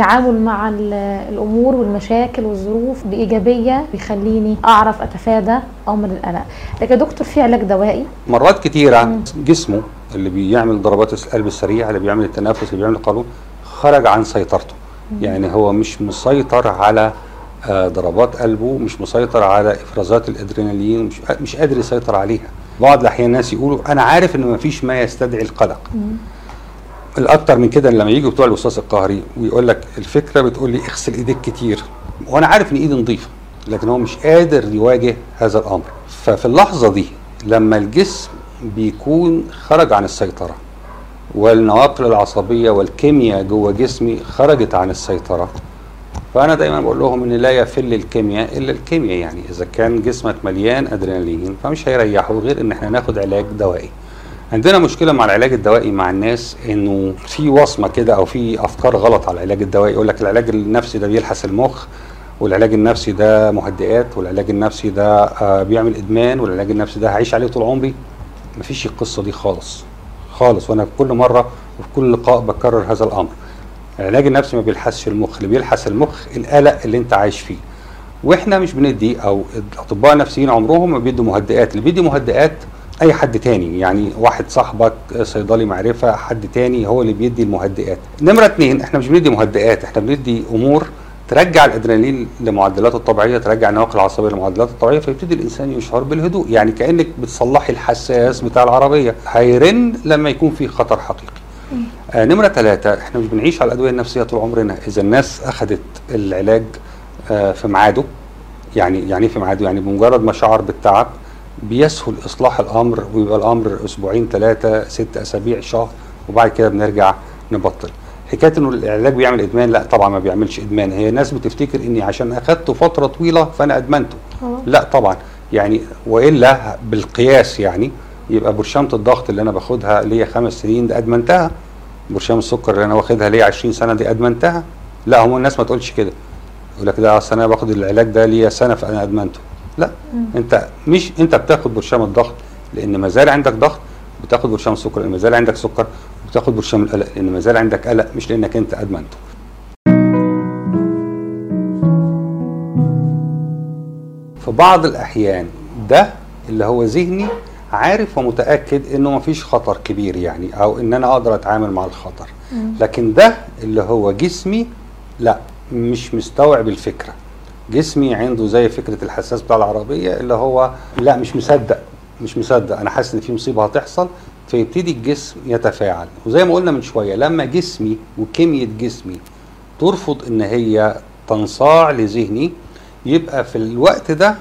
التعامل مع ال- الأمور والمشاكل والظروف بإيجابية بيخليني أعرف أتفادى أمر القلق. لكن دكتور في علاج دوائي؟ مرات كتيرة جسمه اللي بيعمل ضربات القلب السريعة اللي بيعمل التنفس اللي بيعمل القولون خرج عن سيطرته. يعني هو مش مسيطر على آه، ضربات قلبه مش مسيطر على إفرازات الأدرينالين مش مش قادر يسيطر عليها. بعض الأحيان الناس يقولوا أنا عارف إن مفيش ما يستدعي القلق. الأكتر من كده لما يجوا بتوع الوسواس القهري ويقول لك الفكرة بتقول لي اغسل إيديك كتير وأنا عارف إن إيدي نظيفة لكن هو مش قادر يواجه هذا الأمر. ففي اللحظة دي لما الجسم بيكون خرج عن السيطرة والنواقل العصبية والكيمياء جوه جسمي خرجت عن السيطرة فأنا دايما بقول لهم إن لا يفل الكيمياء إلا الكيمياء يعني إذا كان جسمك مليان أدرينالين فمش هيريحه غير إن إحنا ناخد علاج دوائي. عندنا مشكلة مع العلاج الدوائي مع الناس إنه في وصمة كده أو في أفكار غلط على العلاج الدوائي. يقول لك العلاج النفسي ده بيلحس المخ والعلاج النفسي ده مهدئات والعلاج النفسي ده آه، بيعمل إدمان والعلاج النفسي ده هعيش عليه طول عمري. مفيش القصة دي خالص خالص. وأنا كل مرة وفي كل لقاء بكرر هذا الأمر. العلاج النفسي ما بيلحسش المخ اللي بيلحس المخ القلق اللي أنت عايش فيه. وإحنا مش بندي أو الاطباء النفسيين عمرهم ما بيدوا مهدئات. اللي بيدي مهدئات أي حد تاني يعني واحد صاحبك صيدلي معرفة حد تاني هو اللي بيدي المهدئات. نمرة اتنين إحنا مش بندي مهدئات إحنا بندي أمور ترجع الأدرينالين لمعدلاته الطبيعية ترجع النواقل العصبية لمعدلاته الطبيعية فيبتدي الإنسان يشعر بالهدوء يعني كأنك بتصلحي الحساس بتاع العربية. هيرن لما يكون في خطر حقيقي. آه نمرة ثلاثة إحنا مش بنعيش على الأدوية النفسية طول عمرنا. إذا الناس أخذت العلاج آه في ميعاده يعني يعني في ميعاده يعني بمجرد ما شعر بالتعب بيسهل إصلاح الأمر ويبقى الأمر أسبوعين ثلاثة ست أسابيع شهر وبعد كده بنرجع نبطل. حكاية إنه العلاج بيعمل إدمان لا طبعا ما بيعملش إدمان. هي الناس بتفتكر إني عشان أخدته فترة طويلة فأنا أدمنته. آه. لا طبعا. يعني وإلا بالقياس يعني يبقى برشامه الضغط اللي أنا باخدها ليا خمس سنين ده أدمنتها. برشام السكر اللي أنا واخدها ليا 20 سنة دي أدمنتها. لا هم الناس ما تقولش كده. يقول لك ده أصل أنا باخد العلاج ده ليا سنة فأنا أدمنته. لا. انت مش انت بتاخد برشام الضغط لأن ما زال عندك ضغط بتاخد برشام السكر لأن ما زال عندك سكر بتاخد برشام القلق لأن ما زال عندك قلق مش لانك انت ادمنته. في بعض الأحيان ده اللي هو ذهني عارف ومتأكد إنه مفيش خطر كبير يعني أو إن أنا أقدر أتعامل مع الخطر. لكن ده اللي هو جسمي لا مش مستوعب الفكرة. جسمي عنده زي فكرة الحساس بتاع العربية اللي هو لا مش مصدق مش مصدق. أنا حاسس إن في مصيبة هتحصل. فيبتدي الجسم يتفاعل. وزي ما قلنا من شوية لما جسمي وكمية جسمي ترفض إن هي تنصاع لذهني يبقى في الوقت ده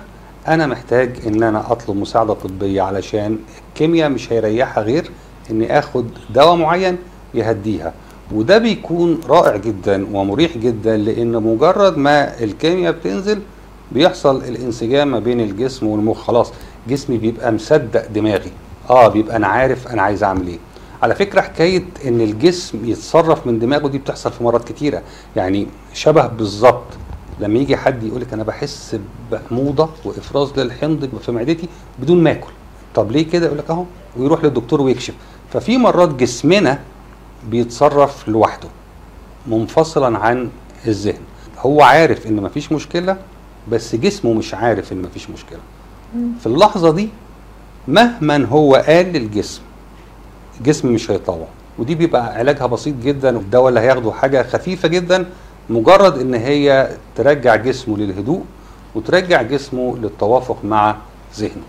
أنا محتاج إن أنا أطلب مساعدة طبية علشان الكيمياء مش هيريحها غير إني آخد دواء معين يهديها. وده بيكون رائع جدا ومريح جدا لأن مجرد ما الكيمياء بتنزل بيحصل الانسجام ما بين الجسم والمخ. خلاص جسمي بيبقى مصدق دماغي. آه بيبقى أنا عارف أنا عايز أعمل إيه. على فكرة حكاية إن الجسم يتصرف من دماغه دي بتحصل في مرات كتيرة. يعني شبه بالظبط لما يجي حد يقول لك أنا بحس بحموضة وإفراز للحمض في معدتي بدون ما آكل. طب ليه كده؟ يقول لك أهو ويروح للدكتور ويكشف. ففي مرات جسمنا بيتصرف لوحده منفصلا عن الذهن. هو عارف إن مفيش مشكلة بس جسمه مش عارف إن مفيش مشكلة. في اللحظة دي مهما هو قال للجسم الجسم مش هيطوع ودي بيبقى علاجها بسيط جدا والدواء اللي هياخده حاجة خفيفة جدا. مجرد إن هي ترجع جسمه للهدوء وترجع جسمه للتوافق مع ذهنه.